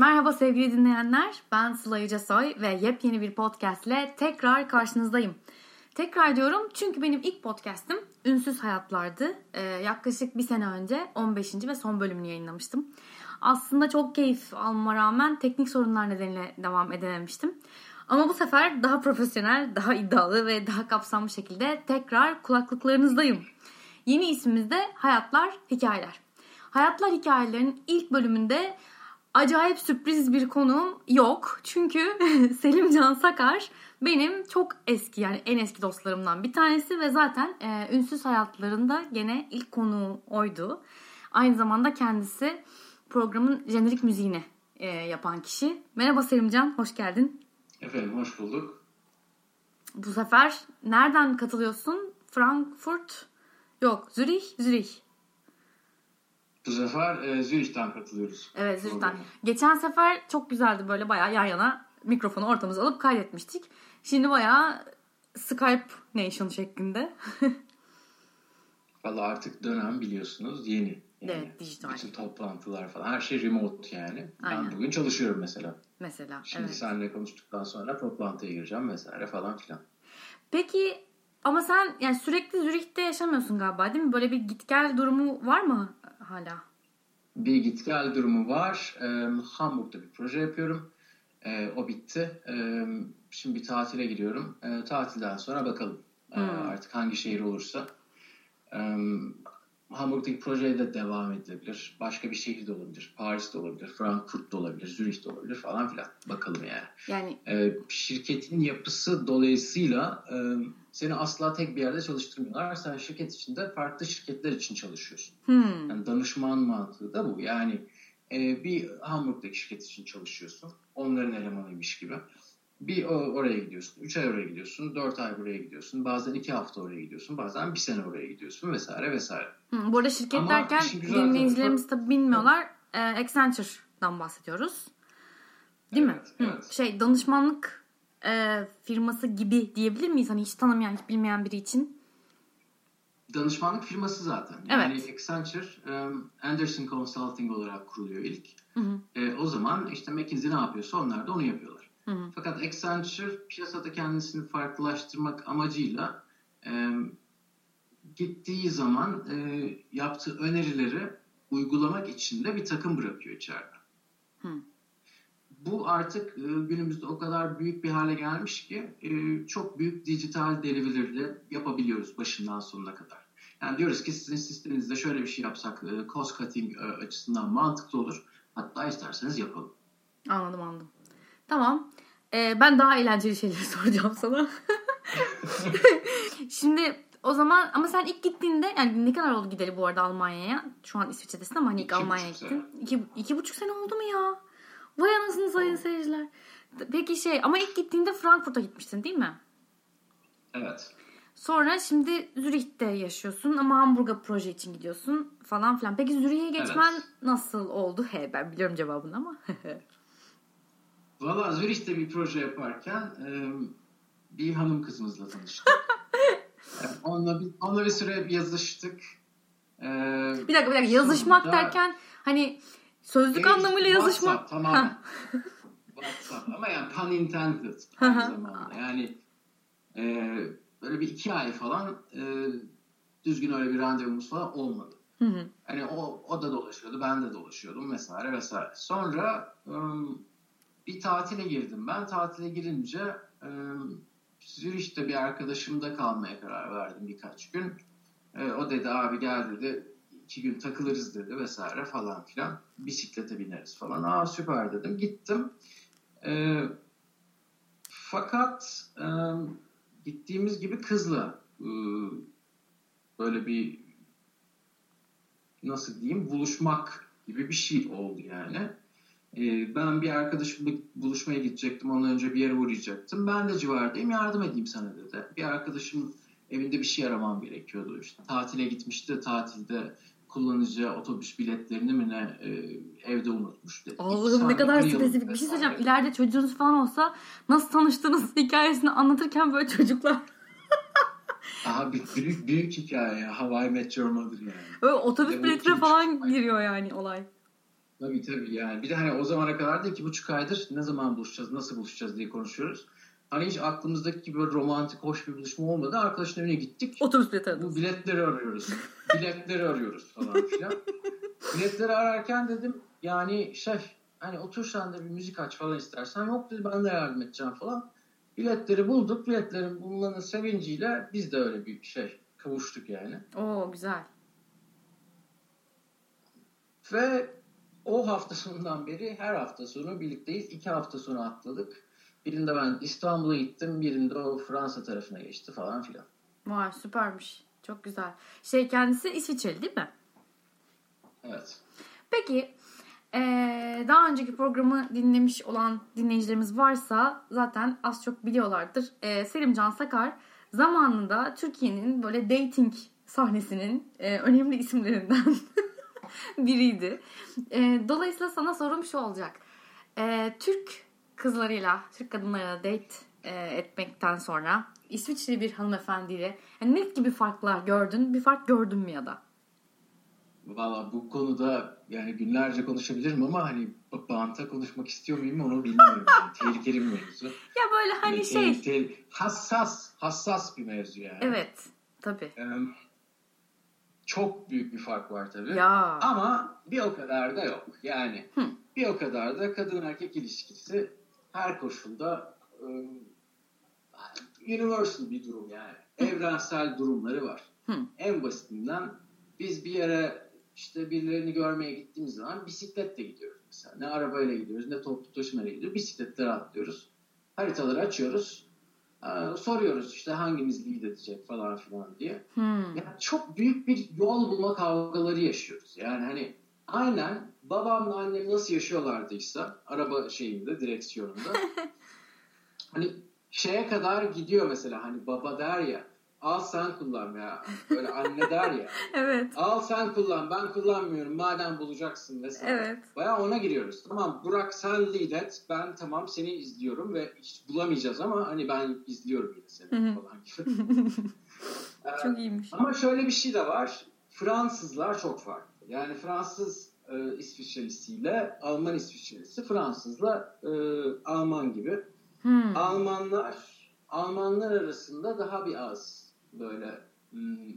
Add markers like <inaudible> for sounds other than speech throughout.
Merhaba sevgili dinleyenler. Ben Sıla Yücesoy ve yepyeni bir podcast ile tekrar karşınızdayım. Tekrar diyorum çünkü benim ilk podcast'im Ünsüz Hayatlardı. Ee, yaklaşık bir sene önce 15. ve son bölümünü yayınlamıştım. Aslında çok keyif almama rağmen teknik sorunlar nedeniyle devam edememiştim. Ama bu sefer daha profesyonel, daha iddialı ve daha kapsamlı şekilde tekrar kulaklıklarınızdayım. Yeni ismimiz de Hayatlar Hikayeler. Hayatlar Hikayelerinin ilk bölümünde acayip sürpriz bir konuğum yok. Çünkü <laughs> Selim Can Sakar benim çok eski yani en eski dostlarımdan bir tanesi ve zaten e, Ünsüz Hayatlarında gene ilk konuğu oydu. Aynı zamanda kendisi programın jenerik müziğini e, yapan kişi. Merhaba Selimcan, hoş geldin. Efendim, hoş bulduk. Bu sefer nereden katılıyorsun? Frankfurt? Yok, Zürih, Zürih. Bu sefer e, Zürih'ten katılıyoruz. Evet, Zürih'ten. Geçen sefer çok güzeldi böyle bayağı yan yana mikrofonu ortamıza alıp kaydetmiştik. Şimdi bayağı Skype Nation şeklinde. <laughs> Valla artık dönem biliyorsunuz yeni. Yani evet, dijital. Bütün toplantılar falan. Her şey remote yani. Aynen. Ben bugün çalışıyorum mesela. Mesela. Şimdi evet. seninle konuştuktan sonra toplantıya gireceğim vesaire falan filan. Peki ama sen yani sürekli Zürih'te yaşamıyorsun galiba değil mi? Böyle bir git gel durumu var mı hala? Bir git gel durumu var. Hamburg'da bir proje yapıyorum. Ee, o bitti. Şimdi bir tatile gidiyorum. Ee, tatilden sonra bakalım. Ee, hmm. Artık hangi şehir olursa. Hamburg'daki projeye de devam edilebilir. Başka bir şehir de olabilir. Paris de olabilir. Frankfurt da olabilir. Zürich de olabilir falan filan. Bakalım yani. Yani ee, şirketin yapısı dolayısıyla e, seni asla tek bir yerde çalıştırmıyorlar. Sen şirket içinde farklı şirketler için çalışıyorsun. Hmm. Yani danışman mantığı da bu. Yani e, bir Hamburg'daki şirket için çalışıyorsun. Onların elemanıymış gibi. Bir oraya gidiyorsun, üç ay oraya gidiyorsun, dört ay buraya gidiyorsun, bazen iki hafta oraya gidiyorsun, bazen bir sene oraya gidiyorsun vesaire vesaire. Hı, bu arada şirket Ama derken dinleyicilerimiz tabii bilmiyorlar. E, Accenture'dan bahsediyoruz. Değil evet, mi? Evet. Hı, şey danışmanlık e, firması gibi diyebilir miyiz? Hani hiç tanımayan, hiç bilmeyen biri için. Danışmanlık firması zaten. Yani evet. Accenture Anderson Consulting olarak kuruluyor ilk. Hı hı. E, o zaman işte McKinsey ne yapıyorsa onlar da onu yapıyorlar. Hı hı. Fakat Accenture piyasada kendisini farklılaştırmak amacıyla e, gittiği zaman e, yaptığı önerileri uygulamak için de bir takım bırakıyor içeride. Hı. Bu artık e, günümüzde o kadar büyük bir hale gelmiş ki e, çok büyük dijital delivery'leri yapabiliyoruz başından sonuna kadar. Yani diyoruz ki sizin sisteminizde şöyle bir şey yapsak e, cost cutting e, açısından mantıklı olur. Hatta isterseniz yapalım. Anladım anladım. Tamam. Ee, ben daha eğlenceli şeyleri <laughs> soracağım sana. <laughs> Şimdi o zaman ama sen ilk gittiğinde yani ne kadar oldu gideli bu arada Almanya'ya? Şu an İsviçre'desin ama hani ilk Almanya'ya gittin. İki, iki buçuk sene oldu mu ya? Vay anasını sayın seyirciler. Peki şey ama ilk gittiğinde Frankfurt'a gitmiştin değil mi? Evet. Sonra şimdi Zürih'te yaşıyorsun ama Hamburg'a proje için gidiyorsun falan filan. Peki Zürih'e geçmen evet. nasıl oldu? He ben biliyorum cevabını ama. <laughs> Valla Zürih'te bir proje yaparken e, bir hanım kızımızla tanıştık. <laughs> yani onunla, bir, onunla bir süre yazıştık. E, bir dakika bir dakika yazışmak da, derken hani sözlük e, anlamıyla yazışmak. WhatsApp tamam. <laughs> WhatsApp ama yani pun intended aynı zamanda. Yani e, böyle bir iki ay falan e, düzgün öyle bir randevumuz falan olmadı. Hı hı. Hani o, o da dolaşıyordu, ben de dolaşıyordum vesaire vesaire. Sonra um, bir tatile girdim ben. Tatile girince um, Zürih'te bir arkadaşımda kalmaya karar verdim birkaç gün. E, o dedi abi gel dedi iki gün takılırız dedi vesaire falan filan. Bisiklete bineriz falan. Aa süper dedim. Gittim. E, fakat e, gittiğimiz gibi kızla e, böyle bir nasıl diyeyim buluşmak gibi bir şey oldu yani. E, ben bir arkadaşımla buluşmaya gidecektim. Ondan önce bir yere uğrayacaktım. Ben de civardayım yardım edeyim sana dedi. Bir arkadaşım evinde bir şey aramam gerekiyordu. İşte tatile gitmişti. Tatilde kullanacağı otobüs biletlerini mi ne e, evde unutmuş dedi. Allah'ım ne kadar spesifik. Bir şey söyleyeceğim. İleride çocuğunuz falan olsa nasıl tanıştınız <laughs> hikayesini anlatırken böyle çocuklar. <laughs> Aha bir, büyük, büyük hikaye ya. Hawaii Met Your Mother yani. Öyle otobüs biletine falan giriyor yani olay. Tabii tabii yani. Bir de hani o zamana kadar da iki buçuk aydır ne zaman buluşacağız, nasıl buluşacağız diye konuşuyoruz. Hani hiç aklımızdaki gibi böyle romantik, hoş bir buluşma olmadı. Arkadaşın evine gittik. Otobüs bileti aradım. Bu biletleri arıyoruz. biletleri arıyoruz falan filan. biletleri ararken dedim yani şey hani otur sen de bir müzik aç falan istersen. Yok dedi ben de yardım edeceğim falan. Biletleri bulduk. Biletlerin bulmanın sevinciyle biz de öyle bir şey kavuştuk yani. Oo güzel. Ve o hafta sonundan beri her hafta sonu birlikteyiz. İki hafta sonu atladık. Birinde ben İstanbul'a gittim. Birinde o Fransa tarafına geçti falan filan. Vay süpermiş. Çok güzel. Şey kendisi İsviçreli değil mi? Evet. Peki ee, daha önceki programı dinlemiş olan dinleyicilerimiz varsa zaten az çok biliyorlardır. Ee, Selim Can Sakar zamanında Türkiye'nin böyle dating sahnesinin e, önemli isimlerinden <laughs> <laughs> biriydi. E, dolayısıyla sana sorum şu olacak. E, Türk kızlarıyla, Türk kadınlarıyla date e, etmekten sonra İsviçreli bir hanımefendiyle yani ne gibi farklar gördün? Bir fark gördün mü ya da? Valla bu konuda yani günlerce konuşabilirim ama hani banta konuşmak istiyor muyum onu bilmiyorum. <laughs> Yani. Tehlikeli bir mevzu. Ya böyle hani Yani şey. tehlikeli- hassas, hassas bir mevzu yani. Evet. Tabii. Ee, çok büyük bir fark var tabii. Ya. Ama bir o kadar da yok. Yani Hı. bir o kadar da kadın erkek ilişkisi her koşulda e, universal bir durum yani. Evrensel durumları var. Hı. En basitinden biz bir yere işte birilerini görmeye gittiğimiz zaman bisikletle gidiyoruz mesela. Ne arabayla gidiyoruz ne toplu taşımayla gidiyoruz. Bisikletlere atlıyoruz. Haritaları açıyoruz. Ee, soruyoruz işte hangimiz lead edecek falan filan diye. Hmm. Yani çok büyük bir yol bulma kavgaları yaşıyoruz. Yani hani aynen babamla annem nasıl yaşıyorlardıysa araba şeyinde direksiyonunda <laughs> hani şeye kadar gidiyor mesela hani baba der ya al sen kullan ya böyle anne der ya <laughs> Evet. al sen kullan ben kullanmıyorum madem bulacaksın vesaire. Evet. Baya ona giriyoruz. Tamam Burak sen lead et. Ben tamam seni izliyorum ve hiç bulamayacağız ama hani ben izliyorum yine seni falan gibi. <laughs> Ee, Çok iyiymiş. ama şöyle bir şey de var. Fransızlar çok farklı. Yani Fransız e, İsviçrelisiyle Alman İsviçrelisi Fransızla e, Alman gibi. Hmm. Almanlar Almanlar arasında daha bir az böyle hmm,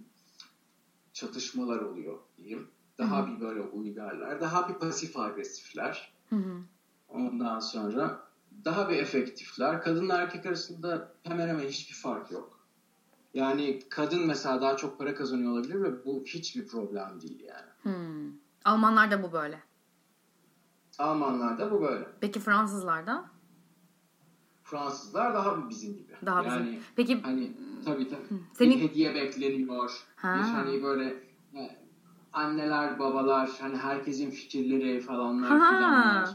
çatışmalar oluyor diyeyim. Daha Hı bir böyle uygarlar, daha bir pasif agresifler. Hı hı. Ondan sonra daha bir efektifler. Kadınla erkek arasında hemen hemen hiçbir fark yok. Yani kadın mesela daha çok para kazanıyor olabilir ve bu hiçbir problem değil yani. Hmm. Almanlarda bu böyle. Almanlarda bu böyle. Peki Fransızlarda? Fransızlar daha bizim gibi. Daha yani bizim. Peki hani tabii tabii. senin Bir hediye bekleniyor. Ha. Bir hani böyle e, anneler, babalar, hani herkesin fikirleri falanlar Ha. filanlar.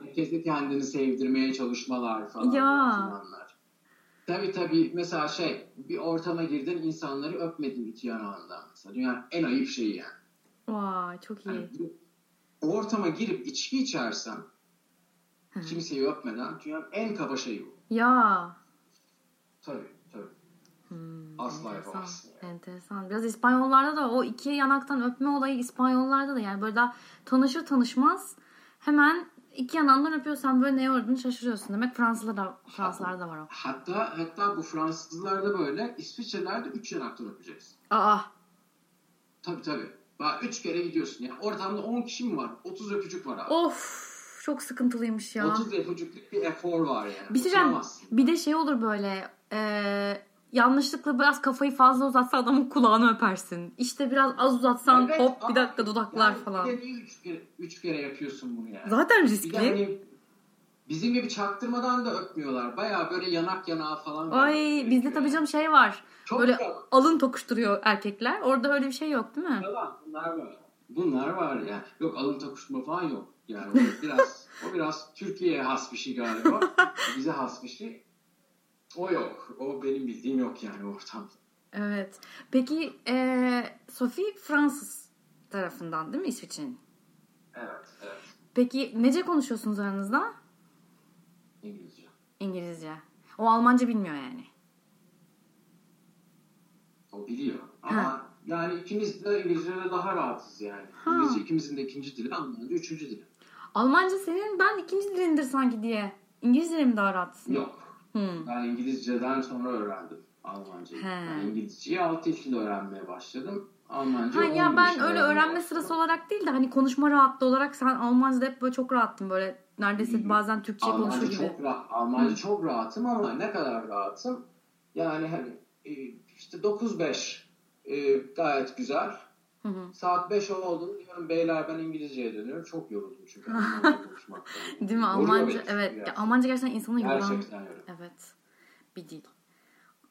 Herkesi kendini sevdirmeye çalışmalar falan Ya. filanlar. Tabii tabii mesela şey bir ortama girdin insanları öpmedin iki yanağından mesela. Dünyanın en ayıp şeyi yani. Vay çok iyi. Hani bu ortama girip içki içersen Hı. kimseyi öpmeden dünyanın en kaba şeyi bu. Ya. Tabii. Hmm, Asla enteresan, yapamazsın yani. Enteresan. Biraz İspanyollarda da o iki yanaktan öpme olayı İspanyollarda da yani böyle daha tanışır tanışmaz hemen iki yanağından öpüyorsan böyle neye uğradığını şaşırıyorsun. Demek Fransızlarda, Fransızlarda da var o. Hatta hatta bu Fransızlarda böyle İsviçrelerde üç yanaktan öpeceksin. Aa. Tabii tabii. Bak üç kere gidiyorsun. Yani ortamda 10 kişi mi var? 30 öpücük var abi. Of. Çok sıkıntılıymış ya. 30 öpücüklük bir efor var yani. Bir şey. Bir de şey olur böyle e, yanlışlıkla biraz kafayı fazla uzatsan adamın kulağını öpersin. İşte biraz az uzatsan Evet, hop bir dakika dudaklar yani falan. Bir de niye üç kere, üç kere yapıyorsun bunu yani? Zaten Bir riskli. hani bizim gibi çaktırmadan da öpmüyorlar. Baya böyle yanak yanağa falan. Ay bizde tabii canım şey var. Çok böyle yok. alın tokuşturuyor erkekler. Orada öyle bir şey yok değil mi? Yalan, bunlar var. Bunlar var yani. Yok alın takışma falan yok. Yani o biraz o biraz Türkiye'ye has bir şey galiba. <laughs> Bize has bir şey. O yok. O benim bildiğim yok yani ortamda. Evet. Peki e, Sophie Fransız tarafından değil mi İsviçre'nin? Evet, evet. Peki nece konuşuyorsunuz aranızda? İngilizce. İngilizce. O Almanca bilmiyor yani. O biliyor. Ama Ha. yani ikimiz de İngilizce'de daha rahatız yani. Ha. İngilizce ikimizin de ikinci dili, Almanca üçüncü dili. Almanca senin ben ikinci dilindir sanki diye. İngilizce mi daha rahatsın? Yok. Hmm. Ben İngilizceden sonra öğrendim Almancayı. He. Ben İngilizceyi 6 yaşında öğrenmeye başladım. Almanca Ha 11 ya ben öyle öğrenme başladım. sırası olarak değil de hani konuşma rahatlığı olarak sen Almanca'da hep böyle çok rahattın böyle neredeyse bazen Türkçe konuşur Almanca gibi. çok, rahat, Almanca Hı. çok rahatım ama ne kadar rahatım? Yani hani e, işte 9-5 e, gayet güzel. Hı hı. Saat 5 oldu diyorum beyler ben İngilizceye dönüyorum. Çok yoruldum çünkü. <laughs> Değil mi? Almanca evet. gerçekten. Almanca gerçekten insanı yoran. Gerçekten yoruyor. Evet. Bir dil.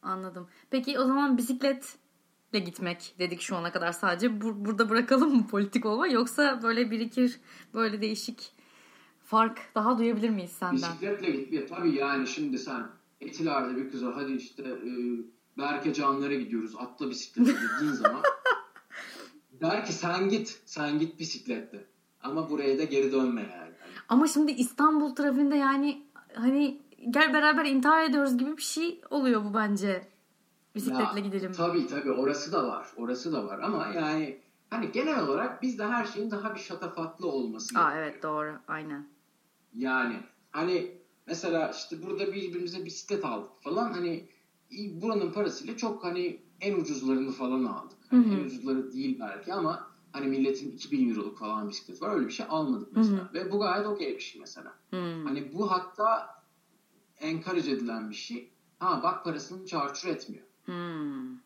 Anladım. Peki o zaman bisikletle gitmek dedik şu ana kadar sadece. Bu- burada bırakalım mı politik olma yoksa böyle birikir böyle değişik fark daha duyabilir miyiz senden? Bisikletle gitmeye tabii yani şimdi sen Etiler'de bir kıza hadi işte e, Berke Canlar'a gidiyoruz atla bisiklete dediğin zaman der ki sen git sen git bisikletle ama buraya da geri dönme yani. Ama şimdi İstanbul trafiğinde yani hani gel beraber intihar ediyoruz gibi bir şey oluyor bu bence. Bisikletle Ya, gidelim. Tabii tabii orası da var orası da var ama yani hani genel olarak bizde her şeyin daha bir şatafatlı olması Aa evet doğru aynen. Yani hani mesela işte burada birbirimize bisiklet aldık falan hani buranın parasıyla çok hani en ucuzlarını falan aldık. Hani Hı hı. Ucuzları değil belki ama hani milletin 2000 euroluk falan bisiklet var öyle bir şey almadık mesela. Hı Ve bu gayet okey bir şey mesela. Hmm. Hani bu hatta encourage edilen bir şey. Ha bak parasını çarçur etmiyor. Hmm.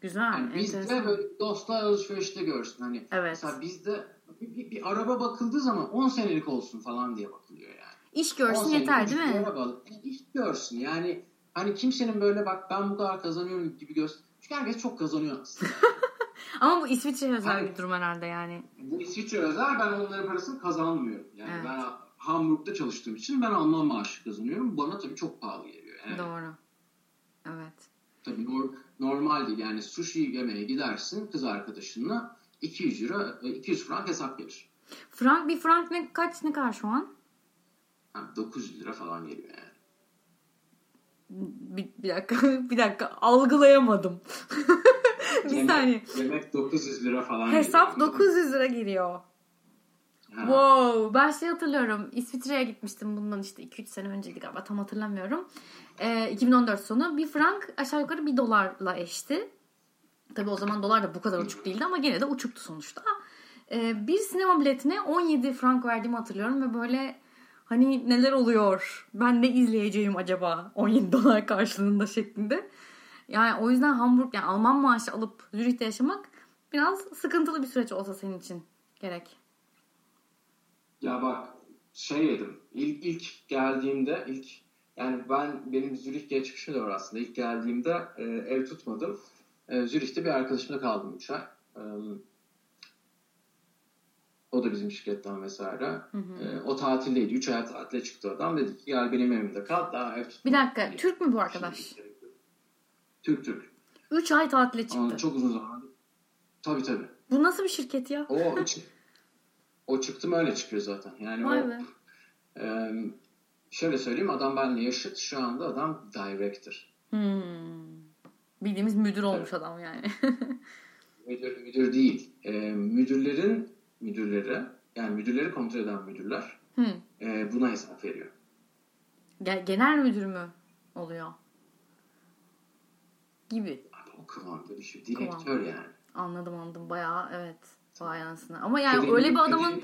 Güzel. Yani bizde enteresan. böyle dostlar alışverişte görsün. Hani Evet. mesela bizde bir, bir- bir araba bakıldığı zaman 10 senelik olsun falan diye bakılıyor yani. İş 10 görsün yeter değil mi? araba e, iş görsün yani. Hani kimsenin böyle bak ben bu kadar kazanıyorum gibi göster. Çünkü herkes çok kazanıyor aslında. <laughs> Ama bu İsviçre özel Hani- bir durum herhalde yani. bu İsviçre özel ben onların parasını kazanmıyorum. Yani Evet. ben Hamburg'da çalıştığım için ben Alman maaşı kazanıyorum. Bana tabii çok pahalı geliyor. Yani Doğru. Evet. Tabii nor- normal değil. Yani sushi yemeye gidersin kız arkadaşınla 200 euro, e, 200 frank hesap gelir. Frank bir frank ne kaç ne kadar şu an? Yani 900 lira falan geliyor yani. Bir, bir dakika <laughs> bir dakika algılayamadım. <laughs> bir Yemek- saniye. Yemek 900 lira falan Hesap geliyor. 900 lira geliyor. Ha. Wow. Ben şey hatırlıyorum. İsviçre'ye gitmiştim bundan işte 2-3 sene önceydi galiba tam hatırlamıyorum. Ee, 2014 sonu. Bir frank aşağı yukarı 1 dolarla eşti. Tabii o zaman dolar da bu kadar uçuk değildi ama gene de uçuktu sonuçta. Ee, bir sinema biletine 17 frank verdiğimi hatırlıyorum ve böyle hani neler oluyor? Ben ne izleyeceğim acaba 17 <laughs> dolar karşılığında şeklinde. Yani o yüzden Hamburg yani Alman maaşı alıp Zürih'te yaşamak biraz sıkıntılı bir süreç olsa senin için gerek. Ya bak şey yedim. İlk, ilk geldiğimde ilk yani ben benim Zürih geçmişim de var aslında. İlk geldiğimde e, ev tutmadım. E, Zürih'te bir arkadaşımla kaldım 3 ay. E, o da bizim şirketten vesaire. Hı hı. E, o tatildeydi. 3 ay tatile çıktı adam. Dedi ki gel benim evimde kal. Daha ev tutma. Bir dakika Hani Türk mü bu arkadaş? şimdi- Türk Türk. 3 ay tatile çıktı. Ama çok uzun zaman. Tabii tabii. Bu nasıl bir şirket ya? O, o çıktı mı öyle çıkıyor zaten. Yani Vay o be. Ee, şöyle söyleyeyim adam benimle yaşıt şu anda adam director. Hmm. Bildiğimiz müdür olmuş adam yani. <laughs> Müdür, müdür değil. Ee, müdürlerin müdürleri yani müdürleri kontrol eden müdürler Hmm. e, buna hesap veriyor. Ge- Genel müdür mü oluyor? Gibi. Abi, o kıvamda bir şey. Direktör yani. Anladım anladım. Bayağı evet. Vay anasını. Ama yani Benim- öyle bir adamın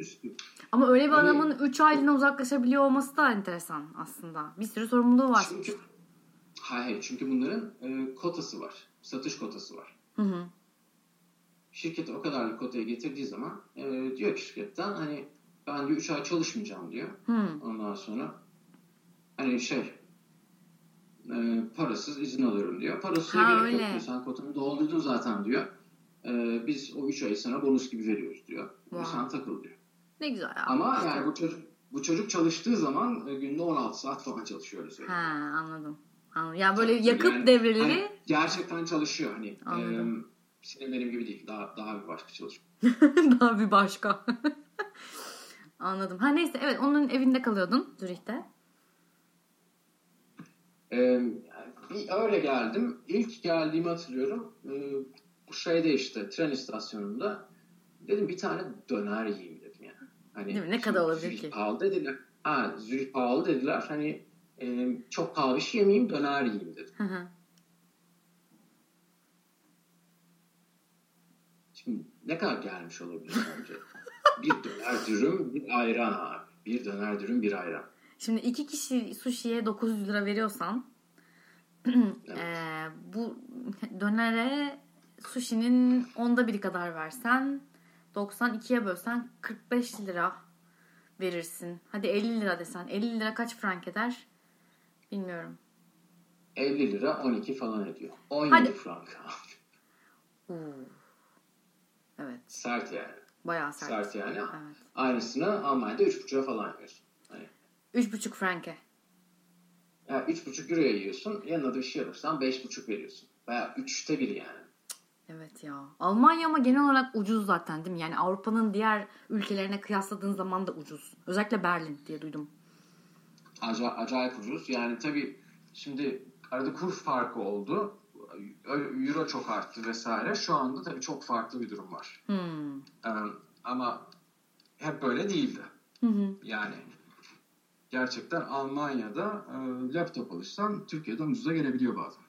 üstü. ama öyle bir Hani- adamın 3 aylığına uzaklaşabiliyor olması da enteresan aslında. Bir sürü sorumluluğu var. Çünkü hayır çünkü bunların e, kotası var. Satış kotası var. Hı hı. Şirket o kadarlık kotaya getirdiği zaman e, diyor ki şirketten hani ben diyor 3 ay çalışmayacağım diyor. Hı. Ondan sonra hani şey e, parasız izin alıyorum diyor. Parasız Ha, gerek öyle. yok diyor. Sen kotanı doldurdun zaten diyor. E, biz o 3 ayı sana bonus gibi veriyoruz diyor. Wow. Sen takıl diyor. Ne güzel ya. Ama İşte. yani bu çocuk bu çocuk çalıştığı zaman e, günde 16 saat falan çalışıyor öyle anladım. anladım. Yani böyle Yani yakıt devreleri Hani gerçekten çalışıyor hani. Anladım. E, senin benim gibi değil. Daha daha bir başka çalışıyor. <laughs> daha bir başka. <laughs> anladım. Ha neyse evet onun evinde kalıyordun Zürih'te. Ee, öyle geldim. İlk geldiğimi hatırlıyorum. Ee, şeyde işte tren istasyonunda dedim bir tane döner yiyeyim dedim yani. Hani Değil mi? Ne kadar olabilir Zürih ki? pahalı dediler. Ha, Zürih pahalı dediler. Hani e, çok pahalı bir şey yemeyeyim döner yiyeyim dedim. Hı hı. Şimdi ne kadar gelmiş olabilir sence? <laughs> bir döner dürüm, bir ayran abi. Bir döner dürüm, bir ayran. Şimdi iki kişi sushi'ye 900 lira veriyorsan <clears throat> eee, bu dönere sushi'nin onda biri kadar versen 92'ye bölsen 45 lira verirsin. Hadi 50 lira desen. 50 lira kaç frank eder? Bilmiyorum. 50 lira 12 falan ediyor. 17 Hadi. frank. Oo. Evet. sert yani. Bayağı sert. Sert yani. Evet. Aynısını Almanya'da 3,5'a falan yiyorsun. Hani, 3,5 franke. yani 3,5 euroya yiyorsun. Yanına da bir şey alırsan 5,5 veriyorsun. Veya 3'te bir yani. Evet ya. Almanya ama genel olarak ucuz zaten değil mi? Yani Avrupa'nın diğer ülkelerine kıyasladığın zaman da ucuz. Özellikle Berlin diye duydum. Aca- acayip ucuz. Yani tabii şimdi arada kur farkı oldu. Euro çok arttı vesaire. Şu anda tabii çok farklı bir durum var. Hmm. Ee, ama hep böyle değildi. Hı hı. Yani gerçekten Almanya'da e, laptop alırsan Türkiye'den ucuza gelebiliyor bazen.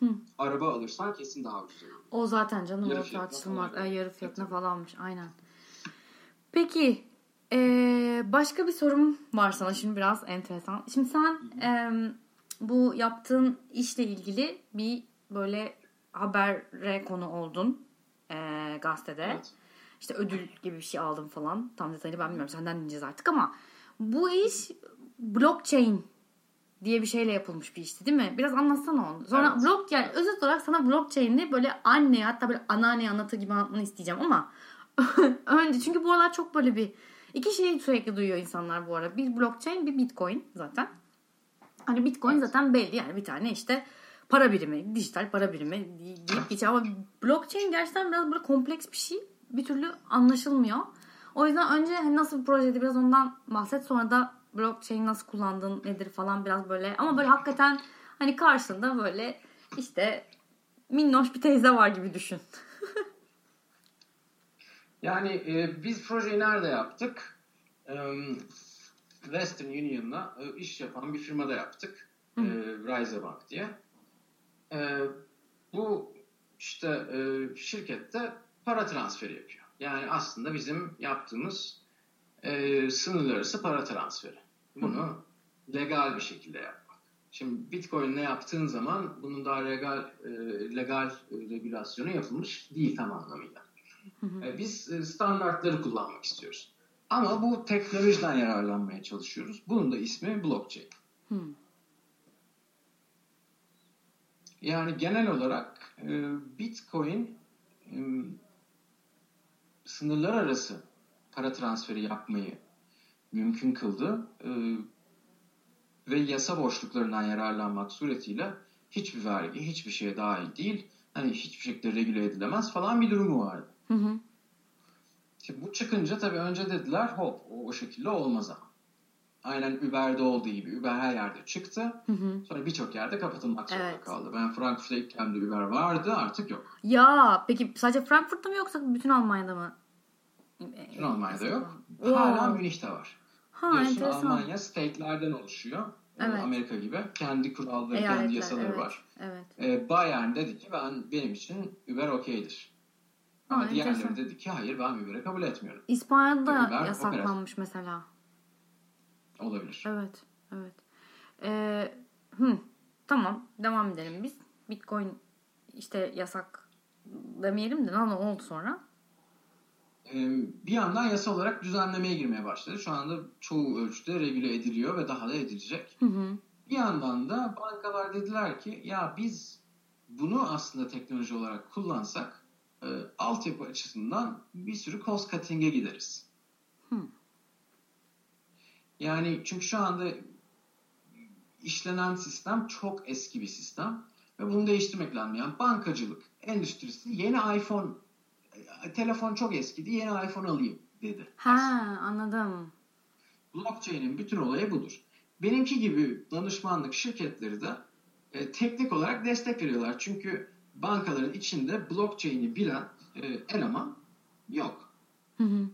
Hı. Araba alırsan kesin daha ucuz oluyor. O zaten canım Yarı falan. E, yarı fiyatına falanmış aynen. Peki e, başka bir sorum var sana şimdi biraz enteresan. Şimdi sen e, bu yaptığın işle ilgili bir böyle habere konu oldun e, gazetede. Evet. İşte ödül gibi bir şey aldım falan. Tam detayını ben bilmiyorum. Senden dinleyeceğiz artık ama bu iş blockchain diye bir şeyle yapılmış bir işti değil mi? Biraz anlatsana onu. Sonra Evet. blok yani özet olarak sana blockchain'i böyle anne hatta böyle anneanne anlatır gibi anlatmanı isteyeceğim ama <laughs> önce çünkü bu aralar çok böyle bir iki şeyi sürekli duyuyor insanlar bu ara. Bir blockchain bir bitcoin zaten. Hani bitcoin Evet. zaten belli yani bir tane işte para birimi, dijital para birimi deyip geçiyor ama blockchain gerçekten biraz böyle kompleks bir şey. Bir türlü anlaşılmıyor. O yüzden önce hani nasıl bir projeydi biraz ondan bahset sonra da blockchain nasıl kullandın nedir falan biraz böyle ama böyle hakikaten hani karşında böyle işte minnoş bir teyze var gibi düşün. <laughs> Yani e, biz projeyi nerede yaptık? E, Western Union'la e, iş yapan bir firmada yaptık. E, Rise Bank diye. E, bu işte e, şirkette para transferi yapıyor. Yani aslında bizim yaptığımız e, sınırlar arası para transferi. Bunu legal bir şekilde yapmak. Şimdi Bitcoin'le yaptığın zaman bunun daha legal e, legal e, regülasyonu yapılmış değil tam anlamıyla. E, Biz e, standartları kullanmak istiyoruz. Ama bu teknolojiden yararlanmaya çalışıyoruz. Bunun da ismi blockchain. Hmm. Yani genel olarak e, Bitcoin e, sınırlar arası para transferi yapmayı mümkün kıldı E, ve yasa boşluklarından yararlanmak suretiyle hiçbir vergi, hiçbir şeye dahil değil, hani hiçbir şekilde regüle edilemez falan bir durumu vardı. Hı hı. Şimdi bu çıkınca tabii önce dediler hop o, o şekilde olmaz ama. Aynen Uber'de olduğu gibi Uber her yerde çıktı. Hı hı. Sonra birçok yerde kapatılmak zorunda Evet. kaldı. Ben Frankfurt'a ilk geldiğimde Uber vardı artık yok. Ya peki sadece Frankfurt'ta mı yoksa bütün Almanya'da mı? Bütün Almanya'da yok. Oo. Hala Münih'te var. Ha Biliyorsun enteresan. Almanya state'lerden oluşuyor. Evet. Amerika gibi. Kendi kuralları, kendi Eyaletler, yasaları evet. var. Evet. Ee, Bayern dedi ki ben benim için Uber okeydir. Ama diğerleri dedi ki hayır ben Uber'i kabul etmiyorum. İspanya'da Uber, yasaklanmış mesela. Olabilir. Evet. Evet. Ee, hı, tamam. Devam edelim biz. Bitcoin işte yasak demeyelim de ne oldu sonra? Ee, bir yandan yasa olarak düzenlemeye girmeye başladı. Şu anda çoğu ölçüde regüle ediliyor ve daha da edilecek. Hı hı. Bir yandan da bankalar dediler ki ya biz bunu aslında teknoloji olarak kullansak e, altyapı açısından bir sürü cost cutting'e gideriz. Yani çünkü şu anda işlenen sistem çok eski bir sistem ve bunu değiştirmek lazım. Yani bankacılık endüstrisi yeni iPhone e, telefon çok eskidi yeni iPhone alayım dedi. Ha anladım. Blockchain'in bütün olayı budur. Benimki gibi danışmanlık şirketleri de e, teknik olarak destek veriyorlar. Çünkü bankaların içinde blockchain'i bilen e, eleman yok. Hı hı.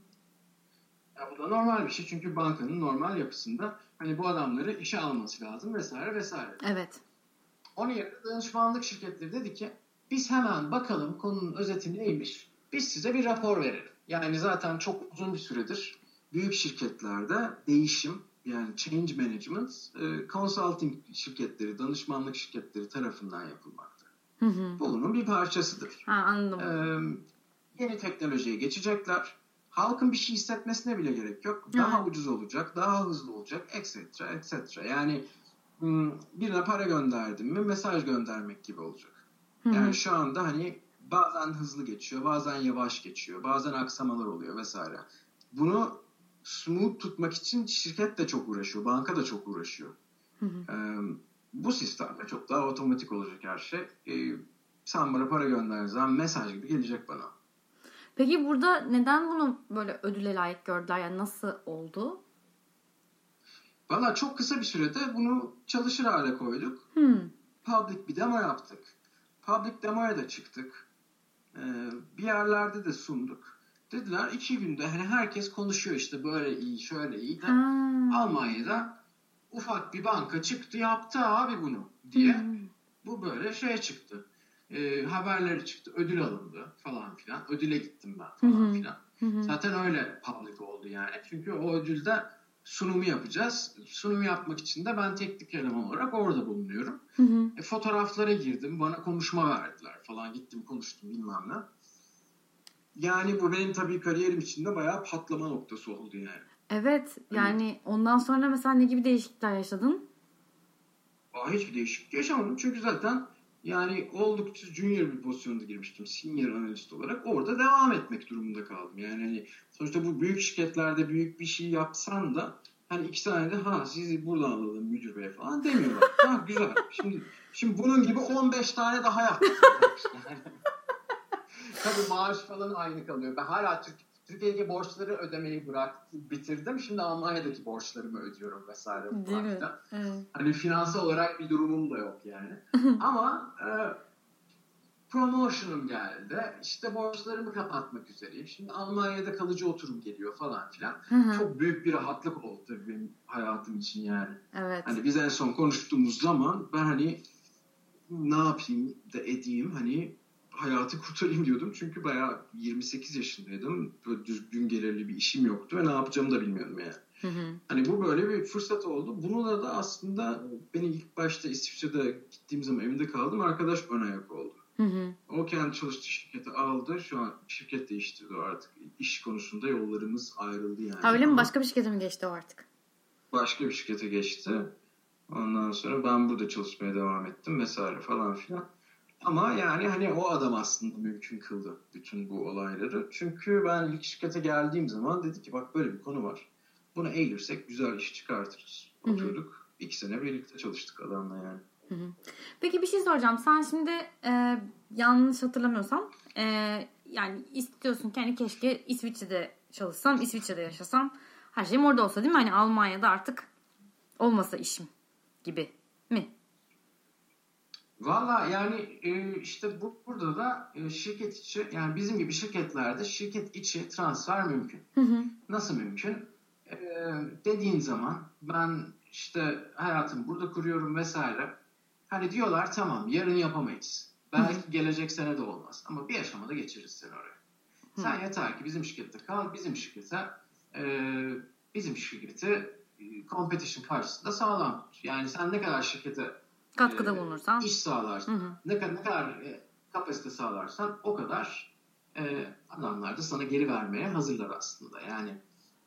Ya bu da normal bir şey çünkü bankanın normal yapısında hani bu adamları işe alması lazım vesaire vesaire. Evet. Onun yerine danışmanlık şirketleri dedi ki biz hemen bakalım konunun özeti neymiş. Biz size bir rapor verelim. Yani zaten çok uzun bir süredir büyük şirketlerde değişim yani change management e, consulting şirketleri, danışmanlık şirketleri tarafından yapılmakta. Hı hı. Bu bunun bir parçasıdır. Ha anladım. Ee, yeni teknolojiye geçecekler. Halkın bir şey hissetmesine bile gerek yok. Daha Evet. ucuz olacak, daha hızlı olacak, etc. etc. Yani birine para gönderdim mi mesaj göndermek gibi olacak. Yani şu anda hani bazen hızlı geçiyor, bazen yavaş geçiyor, bazen aksamalar oluyor vesaire. Bunu smooth tutmak için şirket de çok uğraşıyor, banka da çok uğraşıyor. Ee, bu sistemde çok daha otomatik olacak her şey. Ee, sen bana para gönderdiğin zaman mesaj gibi gelecek bana. Peki burada neden bunu böyle ödüle layık gördüler? Yani nasıl oldu? Valla çok kısa bir sürede bunu çalışır hale koyduk. Hmm. Public bir demo yaptık. Public demoya da çıktık. Ee, bir yerlerde de sunduk. Dediler iki günde hani herkes konuşuyor işte böyle iyi şöyle iyi de Ha. Almanya'da ufak bir banka çıktı yaptı abi bunu diye. Hmm. Bu böyle şey çıktı. Ee, haberleri çıktı. Ödül alındı falan filan. Ödüle gittim ben falan hı. filan. Hı hı. Zaten öyle public oldu yani. Çünkü o ödülde sunumu yapacağız. Sunumu yapmak için de ben teknik eleman olarak orada bulunuyorum. Hı hı. E, fotoğraflara girdim. Bana konuşma verdiler falan. Gittim konuştum bilmem ne. Yani bu benim tabii kariyerim içinde bayağı patlama noktası oldu yani. Evet yani ondan sonra mesela ne gibi değişiklikler yaşadın? Aa, hiçbir değişiklik yaşamadım. Çünkü zaten yani oldukça junior bir pozisyonda girmiştim. Senior analist olarak. Orada devam etmek durumunda kaldım. Yani hani sonuçta bu büyük şirketlerde büyük bir şey yapsan da hani iki tane de ha sizi buradan alalım müdür bey falan demiyorlar. <laughs> ha güzel. Şimdi şimdi bunun gibi 15 tane daha yaptık. <laughs> Tabii maaş falan aynı kalıyor. Ben hala Türk, Türkiye'deki borçları ödemeyi bıraktım, bitirdim. Şimdi Almanya'daki borçlarımı ödüyorum vesaire. Değil mi? Evet. Hani finansal olarak bir durumum da yok yani. <laughs> Ama e, promotion'um geldi. İşte borçlarımı kapatmak üzereyim. Şimdi Almanya'da kalıcı oturum geliyor falan filan. Hı hı. Çok büyük bir rahatlık oldu tabii benim hayatım için yani. Evet. Hani biz en son konuştuğumuz zaman ben hani ne yapayım da edeyim hani hayatı kurtarayım diyordum. Çünkü bayağı 28 yaşındaydım. Böyle düzgün gelirli bir işim yoktu ve ne yapacağımı da bilmiyordum yani. Hı hı. Hani bu böyle bir fırsat oldu. Bununla da aslında beni ilk başta İsviçre'de gittiğim zaman evinde kaldım. Arkadaş ön ayak oldu. Hı hı. O kendi çalıştığı şirketi aldı. Şu an şirket değiştirdi o artık. İş konusunda yollarımız ayrıldı yani. Ha, öyle mi? Başka bir şirkete mi geçti o artık? Başka bir şirkete geçti. Ondan sonra ben burada çalışmaya devam ettim vesaire falan filan. Ama yani hani o adam aslında mümkün kıldı bütün bu olayları. Çünkü ben ilk şirkete geldiğim zaman dedi ki bak böyle bir konu var. Bunu eğilirsek güzel iş çıkartırız. Hı hı. Oturduk. iki sene birlikte çalıştık adamla yani. Hı hı. Peki bir şey soracağım. Sen şimdi e, yanlış hatırlamıyorsam e, yani istiyorsun ki hani keşke İsviçre'de çalışsam, İsviçre'de yaşasam. Her şeyim orada olsa değil mi? Hani Almanya'da artık olmasa işim gibi mi? Valla yani e, işte bu burada da e, şirket içi yani bizim gibi şirketlerde şirket içi transfer mümkün. Hı hı. Nasıl mümkün? Ee, dediğin zaman ben işte hayatımı burada kuruyorum vesaire. Hani diyorlar tamam yarın yapamayız. Belki gelecek sene de olmaz. Ama bir aşamada geçiririz seni oraya. Sen yeter ki bizim şirkette kal. Bizim şirkete e, bizim şirketi e, competition karşısında sağlam. Yani sen ne kadar şirkete Katkıda e, bulunursan. iş sağlarsın. Hı hı. Ne kadar, ne kadar e, kapasite sağlarsan o kadar e, adamlar da sana geri vermeye hazırlar aslında. Yani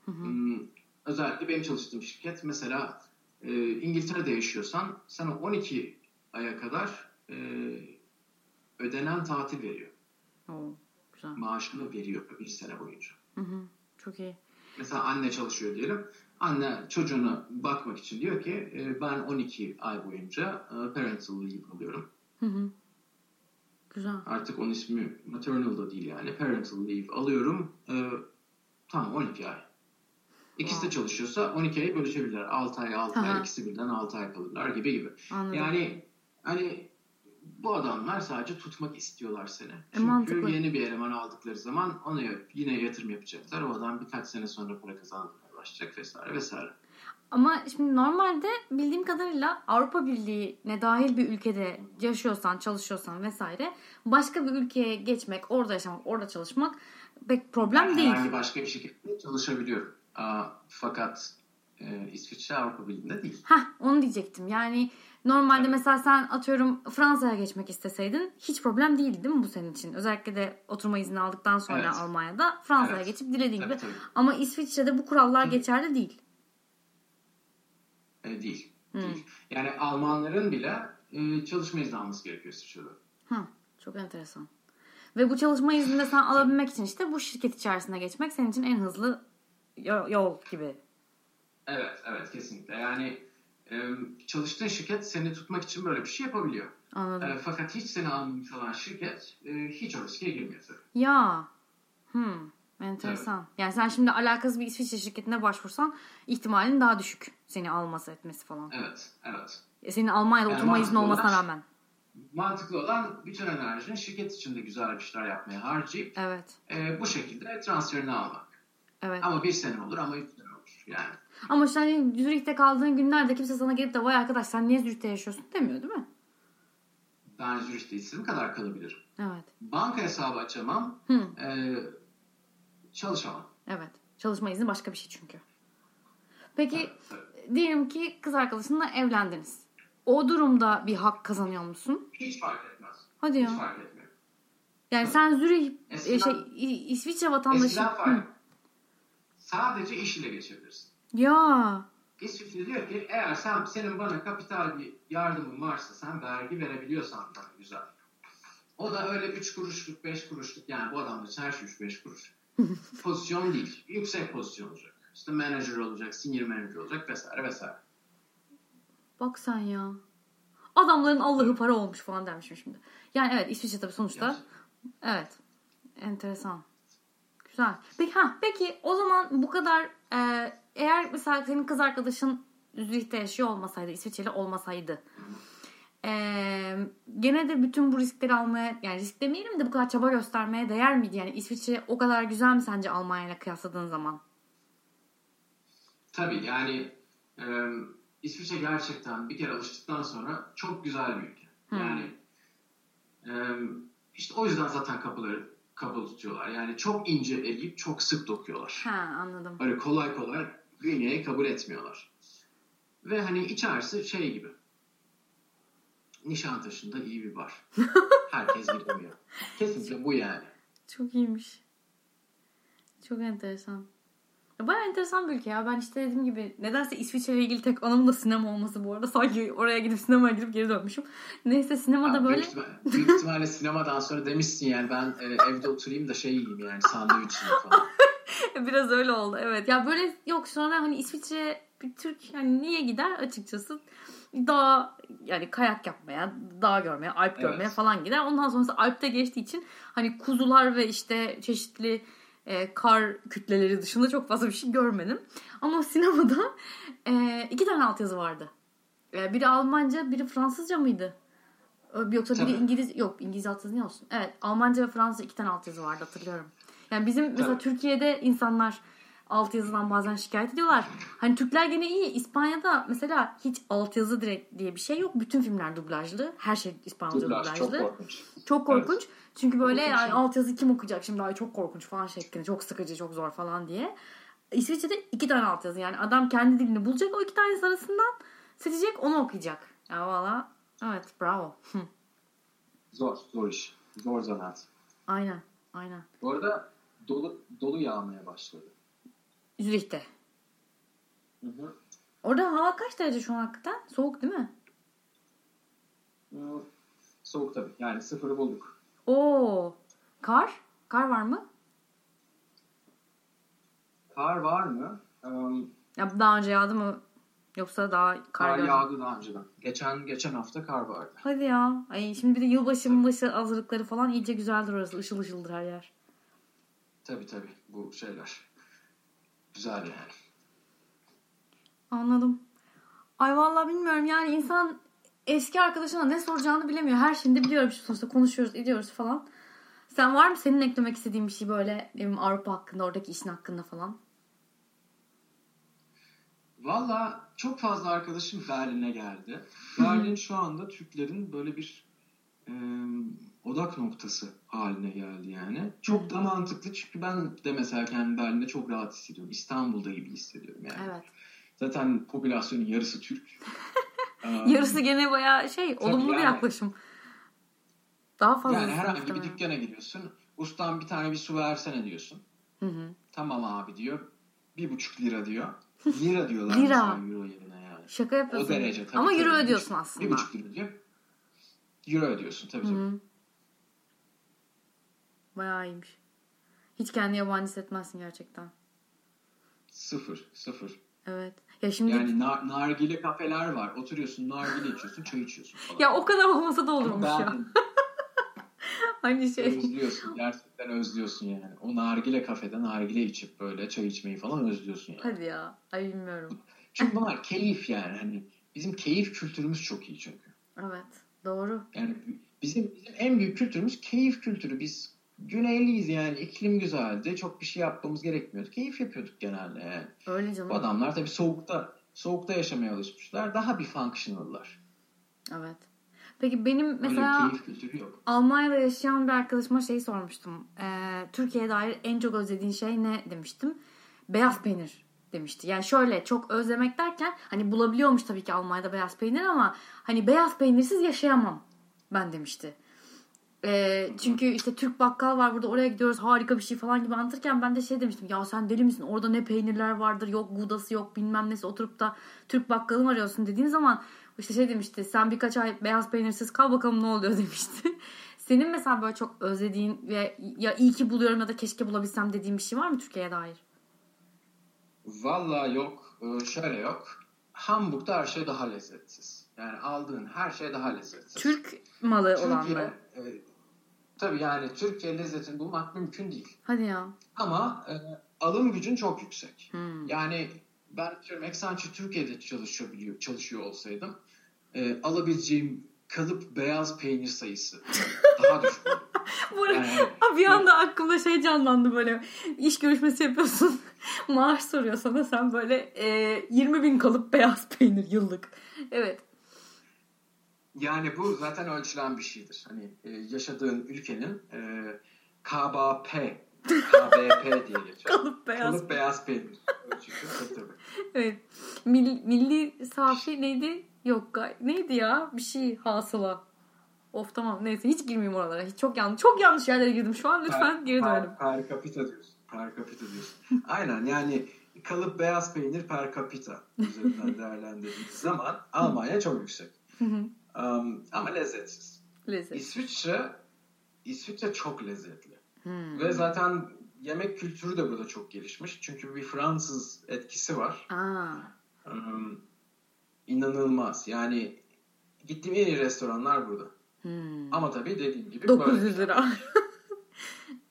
Hı hı. Özellikle benim çalıştığım şirket mesela e, İngiltere'de yaşıyorsan sana 12 aya kadar e, ödenen tatil veriyor. Oo, güzel. Maaşını veriyor bir sene boyunca. Hı hı. Çok iyi. Mesela anne çalışıyor diyelim. Anne çocuğuna bakmak için diyor ki e, ben 12 ay boyunca e, parental leave alıyorum. Hı hı. Güzel. Artık onun ismi maternal da değil yani. Parental leave alıyorum. E, tamam 12 ay. İkisi de çalışıyorsa 12 ayı bölüşebilirler. 6 ay 6 Aha. ay ikisi birden 6 ay kalırlar gibi gibi. Anladım. Yani hani bu adamlar sadece tutmak istiyorlar seni. E, Çünkü mantıklı. yeni bir eleman aldıkları zaman ona yine yatırım yapacaklar. O adam birkaç sene sonra para kazanmaya başlayacak vesaire vesaire. Ama şimdi normalde bildiğim kadarıyla Avrupa Birliği'ne dahil bir ülkede yaşıyorsan, çalışıyorsan vesaire başka bir ülkeye geçmek, orada yaşamak, orada çalışmak pek problem Yani değil. Herhangi başka bir şirkette çalışabiliyorum. Aa, fakat e, İsviçre Avrupa Birliği'nde değil. Heh, onu diyecektim. Yani normalde Evet. mesela sen atıyorum Fransa'ya geçmek isteseydin hiç problem değildi değil mi bu senin için? Özellikle de oturma izni aldıktan sonra Evet. Almanya'da Fransa'ya Evet. geçip dilediğin Tabii, gibi. tabii. Ama İsviçre'de bu kurallar geçerli değil. E, değil. Değil. Yani Almanların bile e, çalışma izni alması gerekiyor İsviçre'de. Hı, çok enteresan. Ve bu çalışma iznini sen alabilmek için işte bu şirket içerisine geçmek senin için en hızlı yo- yol gibi. Evet, evet kesinlikle. Yani çalıştığın şirket seni tutmak için böyle bir şey yapabiliyor. Anladım. E, fakat hiç seni almamış olan şirket e, hiç o riske girmiyor tabii. Ya. Hmm, enteresan. Yani sen şimdi alakasız bir İsviçre şirketine başvursan ihtimalin daha düşük seni alması etmesi falan. Evet, evet. E, Senin Almanya'da Yani oturma izni olmasına olan- rağmen. Mantıklı olan bütün enerjini şirket içinde güzel bir şeyler yapmaya harcayıp Evet. e, bu şekilde transferini almak. Evet. Ama bir sene olur ama üç sene olur. Yani Ama işte hani Zürih'te kaldığın günlerde kimse sana gelip de vay arkadaş sen niye Zürih'te yaşıyorsun demiyor değil mi? ben Zürih'te istediğim kadar kalabilirim. Evet. Banka hesabı açamam, Hı, e, çalışamam. evet. Çalışma izni başka bir şey çünkü. Peki Evet, evet. diyelim ki kız arkadaşınla evlendiniz. O durumda bir hak kazanıyor musun? Hiç fark etmez. Hadi Hiç ya. fark etmiyor. Yani sen Zürih e, Eskiden- şey İsviçre vatandaşı. Eskiden Hı. fark Sadece iş ile geçebilirsin. Ya. İsviçre diyor ki eğer sen senin bana kapital bir yardımın varsa sen vergi verebiliyorsan bana güzel. O da öyle 3 kuruşluk 5 kuruşluk yani bu için her şey 3-5 kuruş. <laughs> pozisyon değil. Yüksek pozisyon olacak. İşte manager olacak, senior manager olacak vesaire vesaire. Bak sen ya. Adamların Allah'ı para olmuş falan dermişim şimdi. Yani evet İsviçre tabii sonuçta. Evet. Enteresan. Güzel. Peki ha peki o zaman bu kadar e, eğer mesela senin kız arkadaşın Zürih'te yaşıyor olmasaydı, İsviçreli olmasaydı e, gene de bütün bu riskleri almaya yani risk demeyelim de bu kadar çaba göstermeye değer miydi? Yani İsviçre o kadar güzel mi sence Almanya ile kıyasladığın zaman? Tabii yani e, İsviçre gerçekten bir kere alıştıktan sonra çok güzel bir ülke. Yani e, işte o yüzden zaten kapıları kapalı tutuyorlar. Yani çok ince eleyip çok sık dokuyorlar. Ha anladım. Öyle kolay kolay Güney'e kabul etmiyorlar. Ve hani içerisi şey gibi. Nişantaşı'nda iyi bir bar. <laughs> Herkes gidemiyor. Kesinlikle bu yani. Çok iyiymiş. Çok enteresan. Ya Bayağı enteresan bir ülke ya. Ben işte dediğim gibi nedense İsviçre ile ilgili tek anımın da sinema olması bu arada. Sanki oraya gidip sinemaya gidip geri dönmüşüm. Neyse sinemada Ya, böyle Büyük, ihtimalle, büyük ihtimalle sinemadan sonra demişsin yani ben e, evde oturayım da şey yiyeyim yani sandviç yiyeyim falan. <laughs> biraz öyle oldu. Evet. Ya böyle yok sonra hani İsviçre bir Türk hani niye gider açıkçası dağ yani kayak yapmaya, dağ görmeye, Alp Evet. görmeye falan gider. Ondan sonrası Alp'te geçtiği için hani kuzular ve işte çeşitli e, kar kütleleri dışında çok fazla bir şey görmedim. Ama sinemada e, iki tane altyazı vardı. E, biri Almanca, biri Fransızca mıydı? Yoksa biri Tabii. İngiliz yok İngiliz altyazı ne olsun? Evet Almanca ve Fransızca iki tane altyazı vardı hatırlıyorum. Yani bizim mesela Tabii. Türkiye'de insanlar altyazıdan bazen şikayet ediyorlar. Hani Türkler gene iyi. İspanya'da mesela hiç altyazı direkt diye bir şey yok. Bütün filmler dublajlı. Her şey İspanyolca Dublaj dublajlı. çok korkunç. Çok korkunç. Çünkü böyle Korkunç yani ya. altyazı kim okuyacak şimdi ay çok korkunç falan şeklinde. Çok sıkıcı, çok zor falan diye. İsviçre'de iki tane altyazı yani adam kendi dilini bulacak o iki tanesi arasından seçecek onu okuyacak. Ya valla evet bravo. Zor, zor iş. Zor zanaat. aynen aynen. Bu arada dolu, dolu yağmaya başladı. Zürih'te. Hı hı. Orada hava kaç derece şu an hakikaten? Soğuk değil mi? Soğuk tabii. Yani sıfırı bulduk. Oo. Kar? Kar var mı? Kar var mı? Em, Ya daha önce yağdı mı? Yoksa daha kar, Kar yağdı daha önceden. Geçen geçen hafta kar vardı. Hadi ya. Ay şimdi bir de yılbaşı yılbaşı hazırlıkları falan iyice güzeldir orası. Işıl ışıldır her yer. Tabii tabii bu şeyler. Güzel yani. Anladım. Ay vallahi bilmiyorum yani insan eski arkadaşına ne soracağını bilemiyor. Her şeyini de biliyorum işte sonuçta konuşuyoruz, ediyoruz falan. Sen var mı senin eklemek istediğin bir şey böyle benim Avrupa hakkında, oradaki işin hakkında falan? Valla çok fazla arkadaşım Berlin'e geldi. Berlin şu anda Türklerin böyle bir e, odak noktası haline geldi yani. Çok da mantıklı çünkü ben de mesela kendimi Berlin'de çok rahat hissediyorum. İstanbul'da gibi hissediyorum yani. Evet. Zaten popülasyonun yarısı Türk. <laughs> Yarısı gene bayağı şey olumlu yani. bir yaklaşım. Daha fazla. Yani herhangi bir dükkana giriyorsun. Ustam bir tane bir su versene diyorsun. Hı hı. Tamam abi diyor. Bir buçuk lira diyor. <laughs> Lira diyorlar Lira. euro yerine yani. Şaka yapıyorsun. O derece tabii. Ama tabii. euro ödüyorsun aslında. Bir buçuk lira diyor. Euro ödüyorsun tabii Hı tabii. Bayağı iyiymiş. Hiç kendini yabancı hissetmezsin gerçekten. Sıfır. Sıfır. Evet. Ya şimdi Yani nar- nargile kafeler var. Oturuyorsun nargile içiyorsun, çay içiyorsun falan. ya o kadar olmasa da olurmuş ya. Berlin <laughs> Aynı şey. özlüyorsun. Gerçekten özlüyorsun yani. O nargile kafede nargile içip böyle çay içmeyi falan özlüyorsun yani. Hadi ya. Ay bilmiyorum. Çünkü bunlar keyif yani. Hani bizim keyif kültürümüz çok iyi çünkü. Evet. Doğru. Yani bizim, bizim en büyük kültürümüz keyif kültürü. Biz güneyliyiz yani. iklim güzeldi. Çok bir şey yapmamız gerekmiyordu. Keyif yapıyorduk genelde yani. Öyle canım. Bu adamlar tabii soğukta soğukta yaşamaya alışmışlar. Daha bir functional'lar. Evet. Peki benim mesela. Almanya'da yaşayan bir arkadaşıma şey sormuştum. Ee, Türkiye'ye dair en çok özlediğin şey ne demiştim. Beyaz peynir demişti. Yani şöyle çok özlemek derken hani bulabiliyormuş tabii ki Almanya'da beyaz peynir ama hani beyaz peynirsiz yaşayamam ben demişti. Ee, çünkü işte Türk bakkal var burada oraya gidiyoruz harika bir şey falan gibi anlatırken ben de şey demiştim ya sen deli misin orada ne peynirler vardır yok gudası yok bilmem nesi oturup da Türk bakkalı mı arıyorsun dediğim zaman işte şey demişti sen birkaç ay beyaz peynirsiz kal bakalım ne oluyor <laughs> demişti. Senin mesela böyle çok özlediğin ve ya iyi ki buluyorum ya da keşke bulabilsem dediğin bir şey var mı Türkiye'ye dair? Vallahi yok. Ee, Şöyle yok. Hamburg'da her şey daha lezzetsiz. Yani aldığın her şey daha lezzetsiz. Türk malı Türkiye, olanları. e, tabii yani Türkiye lezzetini bulmak mümkün değil. Hadi ya. Ama e, alım gücün çok yüksek. Hmm. Yani ben diyorum Accenture Türkiye'de çalışıyor, biliyor, çalışıyor olsaydım e, alabileceğim kalıp beyaz peynir sayısı <laughs> daha düşük. Bu arada Ha, <laughs> bir anda aklımda şey canlandı böyle. İş görüşmesi yapıyorsun. <laughs> Maaş soruyor sana. Sen böyle e, 20 bin kalıp beyaz peynir yıllık. Evet. Yani bu zaten ölçülen bir şeydir. Hani e, yaşadığın ülkenin e, KBP, KBP diye geçer. <laughs> kalıp beyaz Kalıp beyaz peynir. Ölçüsü. Tabii tabii. evet. Mil- milli safi neydi? Yok neydi ya? Bir şey hasıla of tamam neyse hiç girmeyeyim oralara hiç çok yanlış çok yanlış yerlere girdim şu an lütfen geri dönelim Per, capita diyorsun. Per capita diyorsun. Aynen yani kalıp beyaz peynir per capita üzerinden <laughs> değerlendirdiğimiz zaman Almanya çok yüksek. Um, ama lezzetsiz. lezzet İsviçre İsviçre çok lezzetli. Hmm. Ve zaten yemek kültürü de burada çok gelişmiş. Çünkü bir Fransız etkisi var. Aa, Um, inanılmaz. Yani gittiğim en iyi restoranlar burada. Hmm. Ama tabii dediğim gibi 900 böyle. lira <laughs>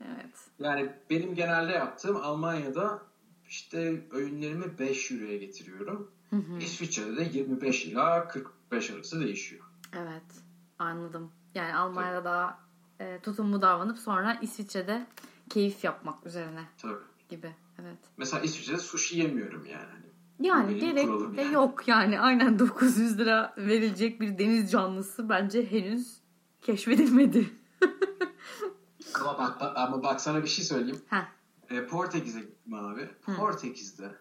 evet Yani benim genelde yaptığım Almanya'da işte öğünlerimi 5 euroya getiriyorum. Hı hı. İsviçre'de de 25 ila 45 arası değişiyor. Evet anladım. Yani Almanya'da daha e, tutumlu davranıp sonra İsviçre'de keyif yapmak üzerine Tabii. gibi. Evet. Mesela İsviçre'de sushi yemiyorum yani. Hani Yani gerek de yani. yok yani aynen 900 lira verilecek bir deniz canlısı bence henüz keşfedilmedi. <laughs> Ama bak, bak- ama bak sana bir şey söyleyeyim. Heh. E, Portekiz'e gittim abi. Hı. Portekiz'de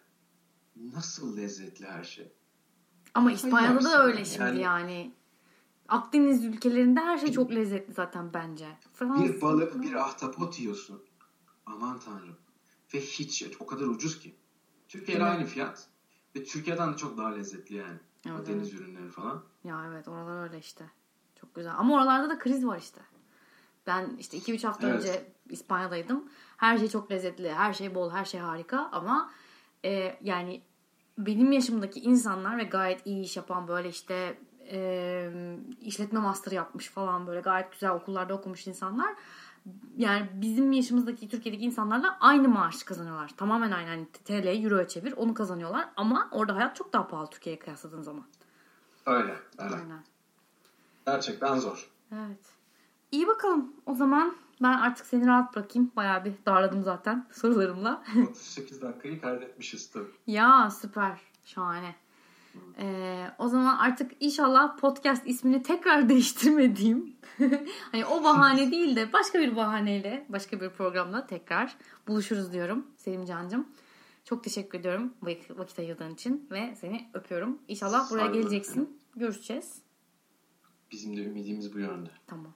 nasıl lezzetli her şey. Ama İspanya'da da öyle yani. şimdi yani. Akdeniz ülkelerinde her şey çok lezzetli zaten bence. Fransa. Bir balık, bir ahtapot yiyorsun. Aman tanrım. Ve hiç o kadar ucuz ki. Türkiye'de aynı fiyat. Ve Türkiye'den de çok daha lezzetli yani. Evet, o deniz ürünleri falan. Ya evet oralar öyle işte. Çok güzel. Ama oralarda da kriz var işte. Ben işte 2-3 hafta Evet. önce İspanya'daydım. Her şey çok lezzetli, her şey bol, her şey harika ama e, yani benim yaşımdaki insanlar ve gayet iyi iş yapan böyle işte e, işletme master yapmış falan böyle gayet güzel okullarda okumuş insanlar yani bizim yaşımızdaki Türkiye'deki insanlarla aynı maaş kazanıyorlar. Tamamen aynı. Yani TL, Euro'ya çevir onu kazanıyorlar. Ama orada hayat çok daha pahalı Türkiye'ye kıyasladığın zaman. Öyle. öyle. Aynen. Gerçekten zor. Evet. İyi bakalım. O zaman ben artık seni rahat bırakayım. Bayağı bir darladım zaten <laughs> sorularımla. 38 dakikayı kaydetmişiz tabii. ya süper. Şahane. Ee, o zaman artık inşallah podcast ismini tekrar <laughs> değiştirmediğim <laughs> hani o bahane değil de başka bir bahaneyle başka bir programda tekrar buluşuruz diyorum Selim Can'cığım. Çok teşekkür ediyorum vakit, ayırdığın için ve seni öpüyorum. İnşallah buraya geleceksin. Görüşeceğiz. Bizim de ümidimiz bu yönde. Tamam.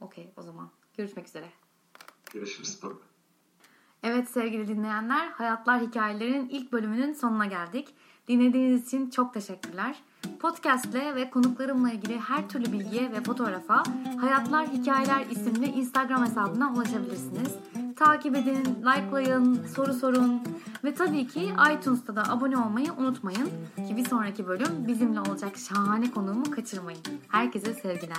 Okey o zaman. Görüşmek üzere. Görüşürüz baba. Evet sevgili dinleyenler, Hayatlar Hikayelerinin ilk bölümünün sonuna geldik. Dinlediğiniz için çok teşekkürler. Podcast'le ve konuklarımla ilgili her türlü bilgiye ve fotoğrafa Hayatlar Hikayeler isimli Instagram hesabına ulaşabilirsiniz. Takip edin, likelayın, soru sorun ve tabii ki iTunes'ta da abone olmayı unutmayın. Ki bir sonraki bölüm bizimle olacak şahane konuğumu kaçırmayın. Herkese sevgiler.